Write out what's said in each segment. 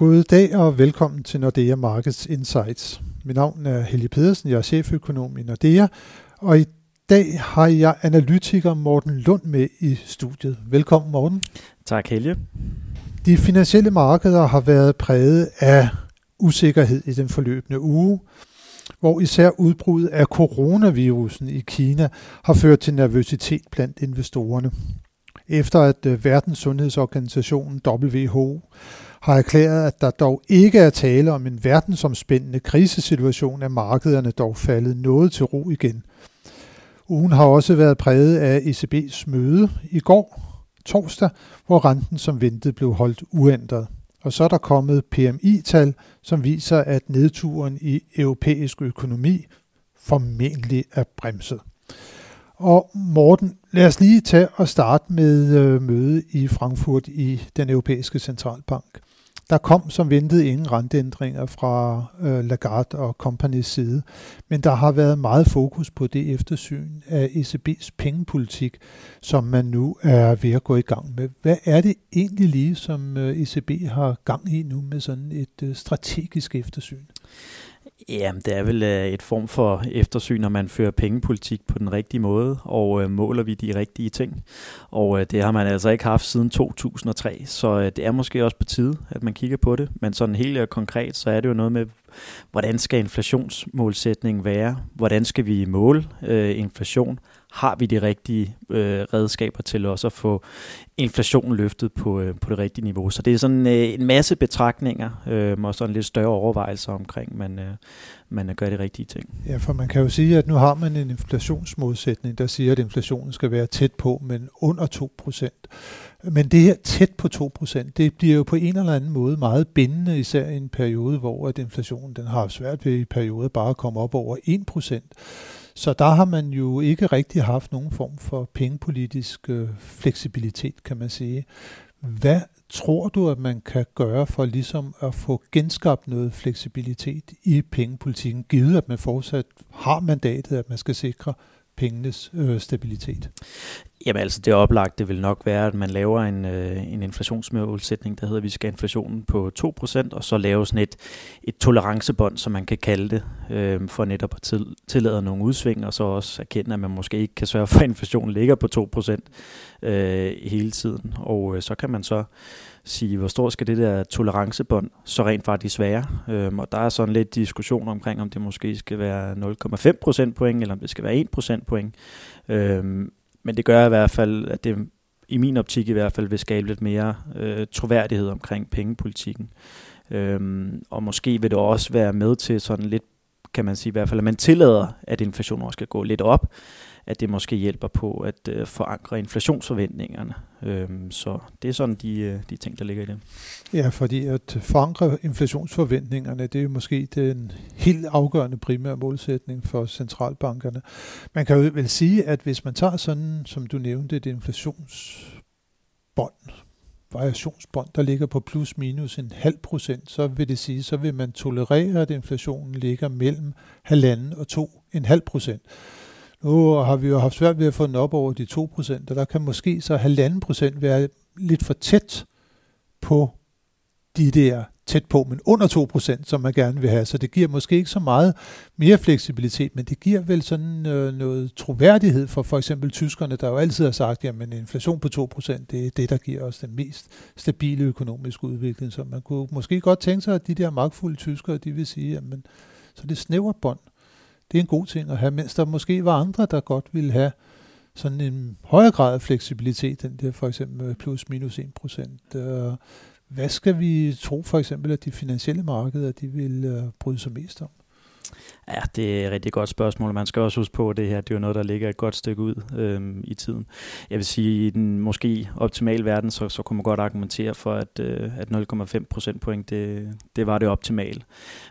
God dag og velkommen til Nordea Markets Insights. Mit navn er Helge Pedersen, jeg er cheføkonom i Nordea, og i dag har jeg analytiker Morten Lund med i studiet. Velkommen Morten. Tak Helge. De finansielle markeder har været præget af usikkerhed i den forløbende uge, hvor især udbruddet af coronavirusen i Kina har ført til nervøsitet blandt investorerne. Efter at øh, Verdenssundhedsorganisationen WHO har erklæret, at der dog ikke er tale om en verdensomspændende krisesituation, er markederne dog faldet noget til ro igen. Ugen har også været præget af ECB's møde i går, torsdag, hvor renten som ventet blev holdt uændret. Og så er der kommet PMI-tal, som viser, at nedturen i europæisk økonomi formentlig er bremset. Og Morten, lad os lige tage og starte med øh, mødet i Frankfurt i den europæiske centralbank. Der kom som ventet ingen renteændringer fra øh, Lagarde og Company's side, men der har været meget fokus på det eftersyn af ECB's pengepolitik, som man nu er ved at gå i gang med. Hvad er det egentlig lige, som øh, ECB har gang i nu med sådan et øh, strategisk eftersyn? Ja, det er vel øh, et form for eftersyn, når man fører pengepolitik på den rigtige måde, og øh, måler vi de rigtige ting. Og øh, det har man altså ikke haft siden 2003, så øh, det er måske også på tide, at man kigger på det. Men sådan helt øh, konkret, så er det jo noget med, hvordan skal inflationsmålsætningen være? Hvordan skal vi måle øh, inflation? Har vi de rigtige øh, redskaber til også at få inflationen løftet på, øh, på det rigtige niveau. Så det er sådan øh, en masse betragtninger øh, og sådan lidt større overvejelser omkring, man, øh, man gør de rigtige ting. Ja, for man kan jo sige, at nu har man en inflationsmodsætning, der siger, at inflationen skal være tæt på, men under 2%. Men det her tæt på 2%, det bliver jo på en eller anden måde meget bindende, især i en periode, hvor at inflationen den har svært ved i perioder bare at komme op over 1%. Så der har man jo ikke rigtig haft nogen form for pengepolitisk øh, fleksibilitet, kan man sige. Hvad tror du, at man kan gøre for ligesom at få genskabt noget fleksibilitet i pengepolitikken, givet at man fortsat har mandatet, at man skal sikre pengenes øh, stabilitet? Jamen altså, det oplagte vil nok være, at man laver en, øh, en inflationsmålsætning, der hedder, at vi skal have inflationen på 2%, og så lave sådan et, et tolerancebånd, som man kan kalde det, øh, for netop at til, tillade nogle udsving, og så også erkende, at man måske ikke kan sørge for, at inflationen ligger på 2% øh, hele tiden. Og øh, så kan man så sige, hvor stor skal det der tolerancebånd så rent faktisk være. Øhm, og der er sådan lidt diskussion omkring, om det måske skal være 0,5 procentpoint, eller om det skal være 1 procentpoint. Øhm, men det gør i hvert fald, at det i min optik i hvert fald vil skabe lidt mere øh, troværdighed omkring pengepolitikken. Øhm, og måske vil det også være med til sådan lidt, kan man sige i hvert fald, at man tillader, at inflationen også skal gå lidt op, at det måske hjælper på at øh, forankre inflationsforventningerne. Øhm, så det er sådan de, øh, de ting, der ligger i det. Ja, fordi at forankre inflationsforventningerne, det er jo måske den helt afgørende primære målsætning for centralbankerne. Man kan jo vel sige, at hvis man tager sådan, som du nævnte, et inflationsbånd, variationsbånd, der ligger på plus minus en halv procent, så vil det sige, så vil man tolerere, at inflationen ligger mellem halvanden og to en halv procent. Nu har vi jo haft svært ved at få den op over de 2%, og der kan måske så halvanden procent være lidt for tæt på de der tæt på, men under 2%, som man gerne vil have. Så det giver måske ikke så meget mere fleksibilitet, men det giver vel sådan øh, noget troværdighed for for eksempel tyskerne, der jo altid har sagt, at en inflation på 2%, det er det, der giver os den mest stabile økonomiske udvikling. Så man kunne måske godt tænke sig, at de der magtfulde tyskere, de vil sige, at så det snæver bånd, det er en god ting at have, mens der måske var andre, der godt ville have sådan en højere grad af fleksibilitet, den der for eksempel plus minus 1 procent. Øh, hvad skal vi tro for eksempel, at de finansielle markeder de vil øh, bryde sig mest om? Ja, det er et rigtig godt spørgsmål. Man skal også huske på, at det her det er jo noget, der ligger et godt stykke ud øhm, i tiden. Jeg vil sige, i den måske optimale verden, så, så kunne man godt argumentere for, at, øh, at 0,5 procentpoint, det, det var det optimale.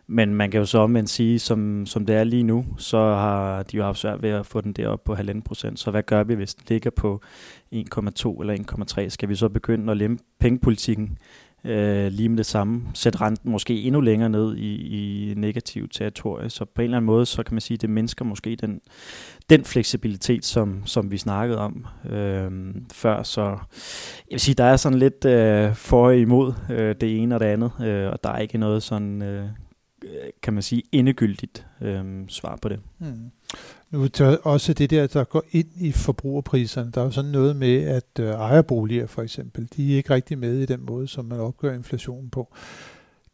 Men man kan jo så omvendt sige, som, som det er lige nu, så har de jo haft svært ved at få den derop på 1,5 procent. Så hvad gør vi, hvis den ligger på 1,2 eller 1,3? Skal vi så begynde at lempe pengepolitikken øh, lige med det samme sætte renten måske endnu længere ned i, i negativ territorie. Så på en eller anden måde, så kan man sige, at det mindsker måske den, den fleksibilitet, som, som vi snakkede om øh, før. Så jeg vil sige, der er sådan lidt øh, for og imod øh, det ene og det andet, øh, og der er ikke noget sådan, øh, øh kan man sige, endegyldigt øh, svar på det. Mm. Nu er også det der, der går ind i forbrugerpriserne. Der er jo sådan noget med, at øh, ejerboliger for eksempel, de er ikke rigtig med i den måde, som man opgør inflationen på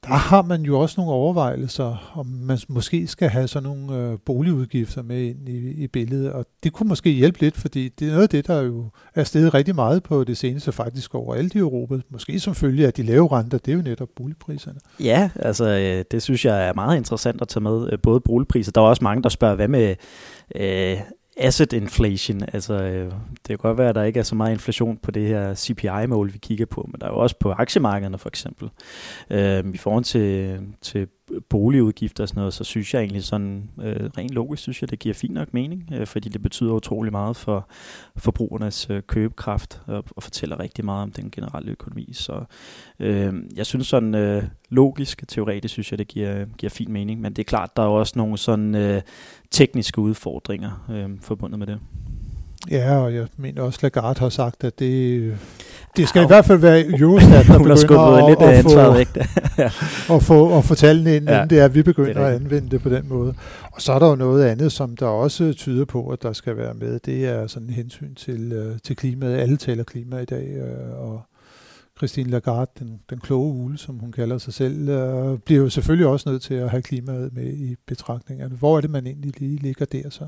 der har man jo også nogle overvejelser, om man måske skal have sådan nogle øh, boligudgifter med ind i, i billedet, og det kunne måske hjælpe lidt, fordi det er noget af det, der jo er steget rigtig meget på det seneste faktisk overalt i Europa, måske som følge af de lave renter, det er jo netop boligpriserne. Ja, altså øh, det synes jeg er meget interessant at tage med, øh, både boligpriser, der er også mange, der spørger, hvad med øh, asset inflation. Altså, øh, det kan godt være, at der ikke er så meget inflation på det her CPI-mål, vi kigger på, men der er jo også på aktiemarkederne for eksempel. Øh, I forhold til, til boligudgifter og sådan noget, så synes jeg egentlig sådan, øh, rent logisk, synes jeg, det giver fint nok mening, øh, fordi det betyder utrolig meget for forbrugernes øh, købekraft og, og fortæller rigtig meget om den generelle økonomi. Så øh, jeg synes sådan øh, logisk, teoretisk, synes jeg, det giver, giver fin mening, men det er klart, der er også nogle sådan øh, tekniske udfordringer øh, forbundet med det. Ja, og jeg mener også, Lagarde har sagt, at det, det skal ja, i hvert fald være Eurostat, der begynder at, lidt at, få, væk og få, og få tallene ind, ja, inden det er, at vi begynder at anvende det på den måde. Og så er der jo noget andet, som der også tyder på, at der skal være med. Det er sådan hensyn til, uh, til klimaet. Alle taler klima i dag, uh, og Christine Lagarde, den, den kloge ule, som hun kalder sig selv, uh, bliver jo selvfølgelig også nødt til at have klimaet med i betragtningerne. Hvor er det, man egentlig lige ligger der så?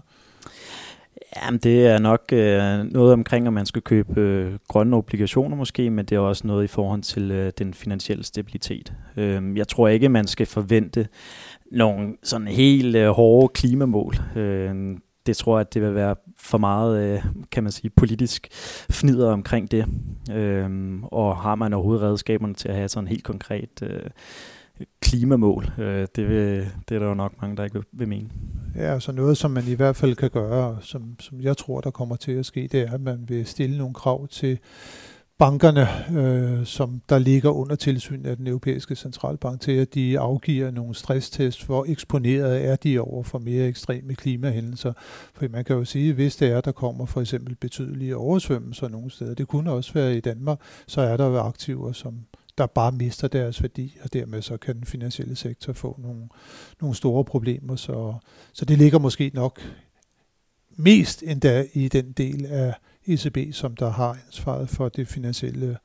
Jamen, det er nok øh, noget omkring, at man skal købe øh, grønne obligationer måske, men det er også noget i forhold til øh, den finansielle stabilitet. Øh, jeg tror ikke, man skal forvente nogle sådan helt øh, hårde klimamål. Øh, det tror jeg, at det vil være for meget, øh, kan man sige, politisk fnider omkring det. Øh, og har man overhovedet redskaberne til at have sådan helt konkret øh, klimamål. Øh, det, vil, det er der jo nok mange, der ikke vil, vil mene. Ja, så noget, som man i hvert fald kan gøre, som, som jeg tror, der kommer til at ske, det er, at man vil stille nogle krav til bankerne, øh, som der ligger under tilsyn af den europæiske centralbank, til at de afgiver nogle stresstest, hvor eksponeret er de over for mere ekstreme klimahændelser. For man kan jo sige, hvis det er, der kommer for eksempel betydelige oversvømmelser nogle steder, det kunne også være i Danmark, så er der jo aktiver, som, der bare mister deres værdi, og dermed så kan den finansielle sektor få nogle, nogle store problemer. Så, så det ligger måske nok mest endda i den del af ECB, som der har ansvaret for det finansielle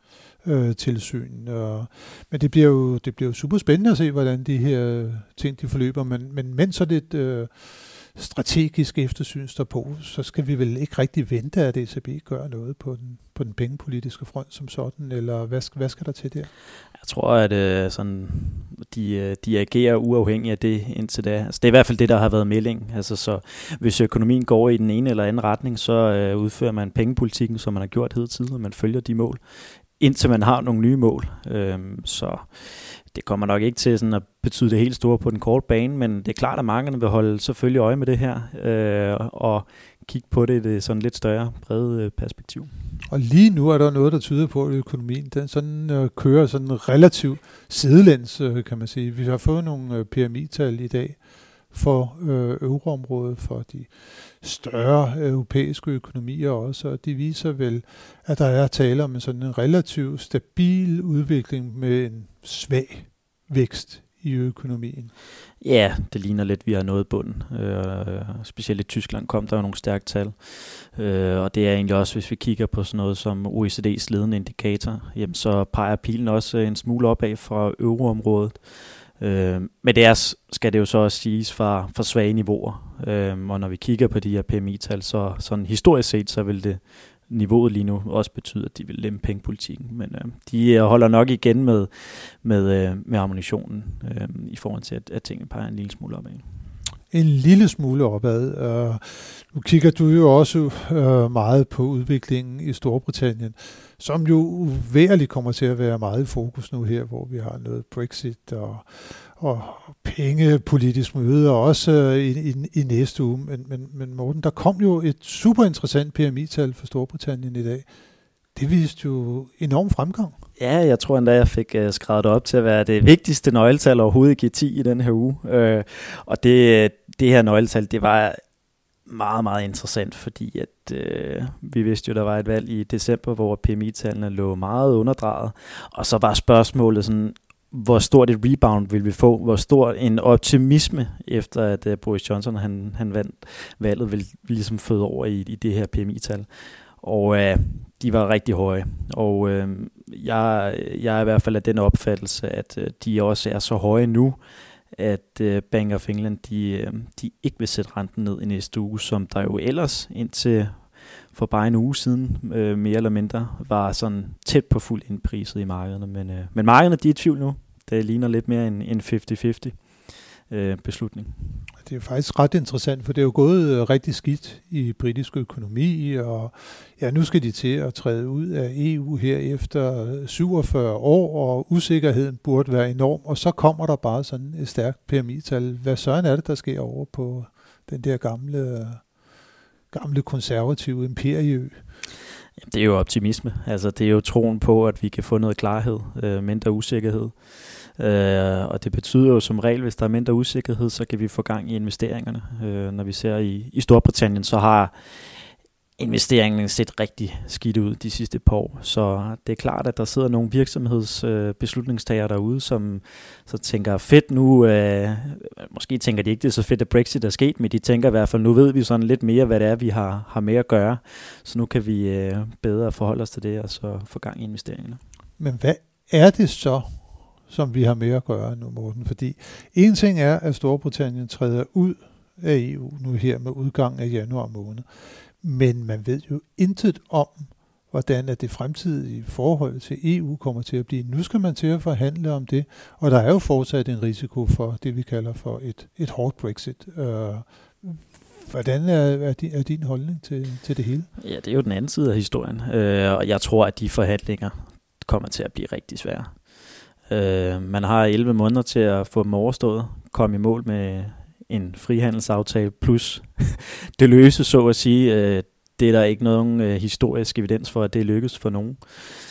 øh, tilsyn. Og, men det bliver, jo, det bliver jo super spændende at se, hvordan de her ting de forløber. Men, men mens så lidt øh, strategisk eftersyn står på, så skal vi vel ikke rigtig vente, at ECB gør noget på den, på den pengepolitiske front som sådan, eller hvad, hvad skal der til der? Jeg tror, at øh, sådan, de, øh, de agerer uafhængigt af det indtil da. Altså, det er i hvert fald det, der har været melding. Altså, så hvis økonomien går i den ene eller anden retning, så øh, udfører man pengepolitikken, som man har gjort hele og man følger de mål, indtil man har nogle nye mål. Øh, så det kommer nok ikke til sådan at betyde det helt store på den korte bane, men det er klart, at markederne vil holde selvfølgelig øje med det her, øh, og kigge på det i det sådan lidt større, brede øh, perspektiv. Og lige nu er der noget, der tyder på, at økonomien den sådan, øh, kører sådan relativt sidelæns, øh, kan man sige. Vi har fået nogle øh, PMI-tal i dag for øh, euroområdet, for de større øh, europæiske økonomier også, og de viser vel, at der er tale om en sådan en relativt stabil udvikling med en svag vækst i økonomien. Ja, det ligner lidt, at vi har nået bunden. Øh, specielt i Tyskland kom der jo nogle stærke tal. Øh, og det er egentlig også, hvis vi kigger på sådan noget som OECD's ledende indikator, jamen så peger pilen også en smule opad fra euroområdet. Øh, men det er, skal det jo så også siges fra, fra svage niveauer. Øh, og når vi kigger på de her PMI-tal, så sådan historisk set, så vil det niveauet lige nu også betyde, at de vil lempe pengepolitikken. Men øh, de øh, holder nok igen med, med, øh, med ammunitionen øh, i forhold til, at, at tingene peger en lille smule opad. En lille smule opad. Uh, nu kigger du jo også uh, meget på udviklingen i Storbritannien, som jo uværligt kommer til at være meget i fokus nu her, hvor vi har noget Brexit og og pengepolitisk møde, og også øh, i, i, i næste uge. Men, men, men Morten, der kom jo et super interessant PMI-tal for Storbritannien i dag. Det viste jo enorm fremgang. Ja, jeg tror endda, jeg fik uh, skrevet det op til at være det vigtigste nøgletal overhovedet i G10 i den her uge. Uh, og det, det her nøgletal, det var meget, meget interessant, fordi at øh, vi vidste jo, der var et valg i december, hvor PMI-tallene lå meget underdrejet, og så var spørgsmålet sådan, hvor stort et rebound vil vi få, hvor stor en optimisme efter at uh, Boris Johnson han, han vandt valget, vil ligesom føde over i, i det her PMI-tal. Og øh, de var rigtig høje, og øh, jeg, jeg er i hvert fald af den opfattelse, at øh, de også er så høje nu, at øh, Bank of England de, øh, de ikke vil sætte renten ned i næste uge, som der jo ellers indtil for bare en uge siden, øh, mere eller mindre, var sådan tæt på fuld indpriset i markederne. Men, øh, men markederne de er i tvivl nu. Det ligner lidt mere en, en 50-50 øh, beslutning. Det er faktisk ret interessant, for det er jo gået øh, rigtig skidt i britisk økonomi, og ja, nu skal de til at træde ud af EU her efter øh, 47 år, og usikkerheden burde være enorm, og så kommer der bare sådan et stærkt PMI-tal. Hvad søren er det, der sker over på den der gamle, gamle konservative imperieø? Det er jo optimisme. Altså, det er jo troen på, at vi kan få noget klarhed, øh, mindre usikkerhed. Øh, og det betyder jo som regel, hvis der er mindre usikkerhed, så kan vi få gang i investeringerne. Øh, når vi ser i, i Storbritannien, så har investeringen set rigtig skidt ud de sidste par år. Så det er klart, at der sidder nogle virksomhedsbeslutningstagere øh, derude, som så tænker, fedt nu, øh, måske tænker de ikke, det er så fedt, at Brexit er sket, men de tænker i hvert fald, nu ved vi sådan lidt mere, hvad det er, vi har, har med at gøre. Så nu kan vi øh, bedre forholde os til det, og så få gang i investeringerne. Men hvad er det så, som vi har med at gøre nu, Morten? Fordi en ting er, at Storbritannien træder ud af EU nu her med udgang af januar måned. Men man ved jo intet om, hvordan at det fremtidige forhold til EU kommer til at blive. Nu skal man til at forhandle om det, og der er jo fortsat en risiko for det, vi kalder for et, et hårdt Brexit. Øh, hvordan er, er, din, er din holdning til, til det hele? Ja, det er jo den anden side af historien, øh, og jeg tror, at de forhandlinger kommer til at blive rigtig svære. Øh, man har 11 måneder til at få dem overstået, komme i mål med en frihandelsaftale, plus det løse, så at sige. Øh, det er der ikke nogen øh, historisk evidens for, at det lykkes for nogen.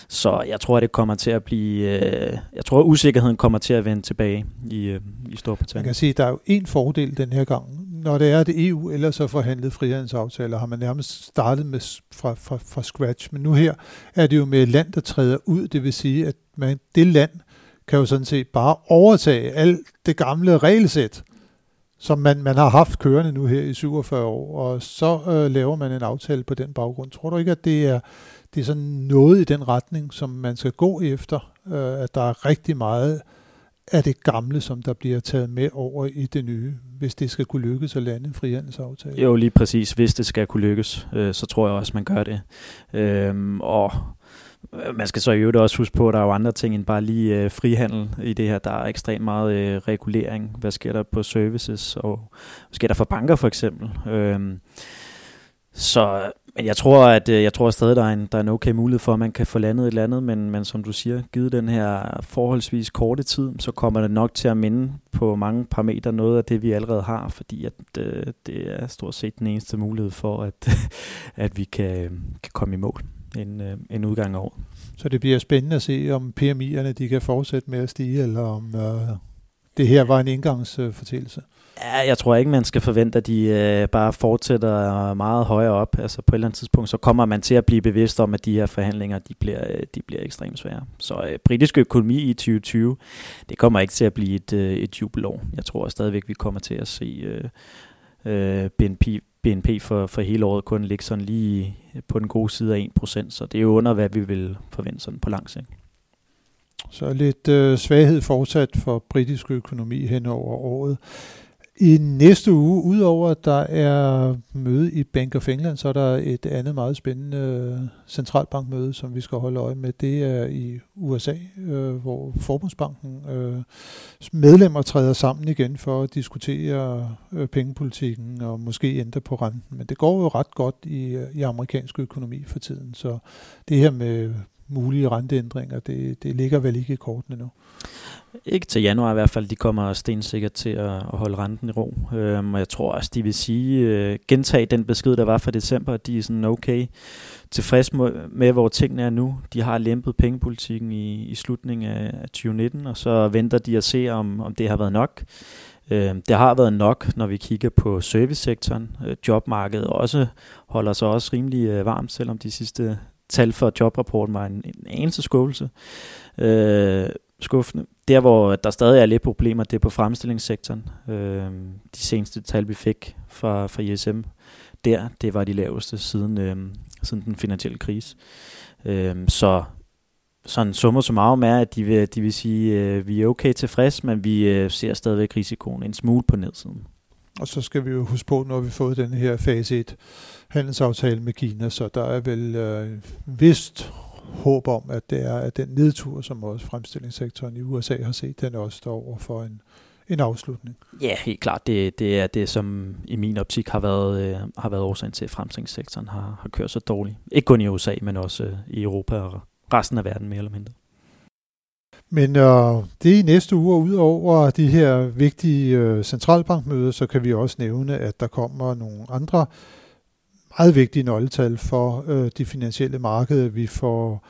Så jeg tror, at det kommer til at blive... Øh, jeg tror, at usikkerheden kommer til at vende tilbage i, øh, i Storbritannien. Man kan sige, at der er jo en fordel den her gang. Når det er det EU eller så forhandlet frihandelsaftaler, har man nærmest startet med fra, fra, fra scratch. Men nu her er det jo med et land, der træder ud. Det vil sige, at man, det land kan jo sådan set bare overtage alt det gamle regelsæt som man, man har haft kørende nu her i 47 år, og så øh, laver man en aftale på den baggrund. Tror du ikke, at det er, det er sådan noget i den retning, som man skal gå efter, øh, at der er rigtig meget af det gamle, som der bliver taget med over i det nye, hvis det skal kunne lykkes at lande en frihandelsaftale? Jo, lige præcis. Hvis det skal kunne lykkes, øh, så tror jeg også, man gør det. Øh, og man skal så i øvrigt også huske på, at der er jo andre ting end bare lige øh, frihandel i det her. Der er ekstremt meget øh, regulering. Hvad sker der på services, og hvad sker der for banker for eksempel? Øh, så men jeg tror, at øh, jeg tror stadig, der er en, der er en okay mulighed for, at man kan få landet et eller andet, men, men som du siger, givet den her forholdsvis korte tid, så kommer det nok til at minde på mange parametre noget af det, vi allerede har, fordi at, øh, det er stort set den eneste mulighed for, at, at vi kan, kan komme i mål en, øh, en udgang af året. Så det bliver spændende at se, om PMI'erne de kan fortsætte med at stige, eller om øh, det her var en indgangsfortælelse. Ja, jeg tror ikke, man skal forvente, at de øh, bare fortsætter meget højere op. Altså på et eller andet tidspunkt, så kommer man til at blive bevidst om, at de her forhandlinger, de bliver, øh, de bliver ekstremt svære. Så øh, britisk økonomi i 2020, det kommer ikke til at blive et, øh, et jubelår. Jeg tror stadigvæk, vi kommer til at se øh, øh, BNP, BNP for, for hele året kun ligge sådan lige på den gode side af 1%, så det er jo under, hvad vi vil forvente sådan på lang sigt. Så lidt øh, svaghed fortsat for britisk økonomi hen over året. I næste uge, udover at der er møde i Bank of England, så er der et andet meget spændende øh, centralbankmøde, som vi skal holde øje med. Det er i USA, øh, hvor Forbundsbanken øh, medlemmer træder sammen igen for at diskutere øh, pengepolitikken og måske ændre på renten. Men det går jo ret godt i, øh, i amerikansk økonomi for tiden, så det her med mulige renteændringer, det, det ligger vel ikke i kortene nu. Ikke til januar i hvert fald. De kommer stensikkert til at, at holde renten i ro. Øhm, og jeg tror også, de vil sige, øh, gentage den besked, der var fra december, at de er sådan okay tilfreds med, med, hvor tingene er nu. De har lempet pengepolitikken i, i slutningen af 2019, og så venter de at se, om, om det har været nok. Øh, det har været nok, når vi kigger på servicesektoren. Øh, jobmarkedet også holder sig også rimelig øh, varmt, selvom de sidste tal for jobrapporten var en, en anelse skuffelse. Øh, skuffende. Der, hvor der stadig er lidt problemer, det er på fremstillingssektoren. Øh, de seneste tal, vi fik fra, fra ISM, der, det var de laveste siden, øh, siden den finansielle krise. Øh, så sådan summer summarum er, at de vil, de vil sige, at øh, vi er okay tilfreds, men vi øh, ser stadigvæk risikoen en smule på nedsiden. Og så skal vi jo huske på, når vi har fået den her fase 1 handelsaftale med Kina, så der er vel øh, vist håb om, at det er at den nedtur, som også fremstillingssektoren i USA har set, den også står over for en, en afslutning. Ja, helt klart. Det, det er det, som i min optik har været, øh, har været årsagen til, at fremstillingssektoren har, har kørt så dårligt. Ikke kun i USA, men også øh, i Europa og resten af verden mere eller mindre. Men øh, det i næste uge, og udover de her vigtige øh, centralbankmøder, så kan vi også nævne, at der kommer nogle andre meget vigtige nøgletal for øh, de finansielle markeder. Vi får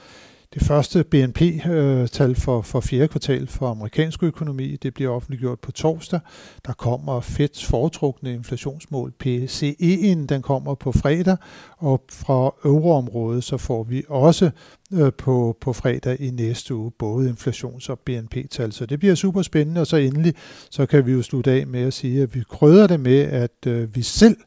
det første BNP-tal øh, for, for fjerde kvartal for amerikansk økonomi, det bliver offentliggjort på torsdag. Der kommer Feds foretrukne inflationsmål, PCE'en, den kommer på fredag, og fra euroområdet så får vi også Øh, på, på fredag i næste uge både inflations- og BNP-tal. Så det bliver super spændende, og så endelig så kan vi jo slutte af med at sige, at vi krydder det med, at øh, vi selv,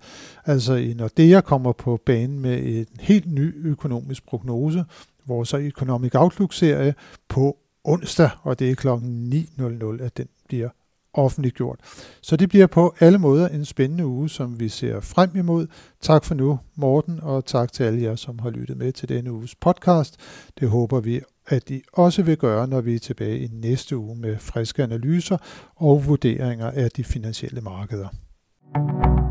altså i Nordea, kommer på banen med en helt ny økonomisk prognose, vores Economic Outlook-serie på onsdag, og det er kl. 9.00, at den bliver offentliggjort. Så det bliver på alle måder en spændende uge, som vi ser frem imod. Tak for nu, Morten, og tak til alle jer, som har lyttet med til denne uges podcast. Det håber vi, at I også vil gøre, når vi er tilbage i næste uge med friske analyser og vurderinger af de finansielle markeder. thank you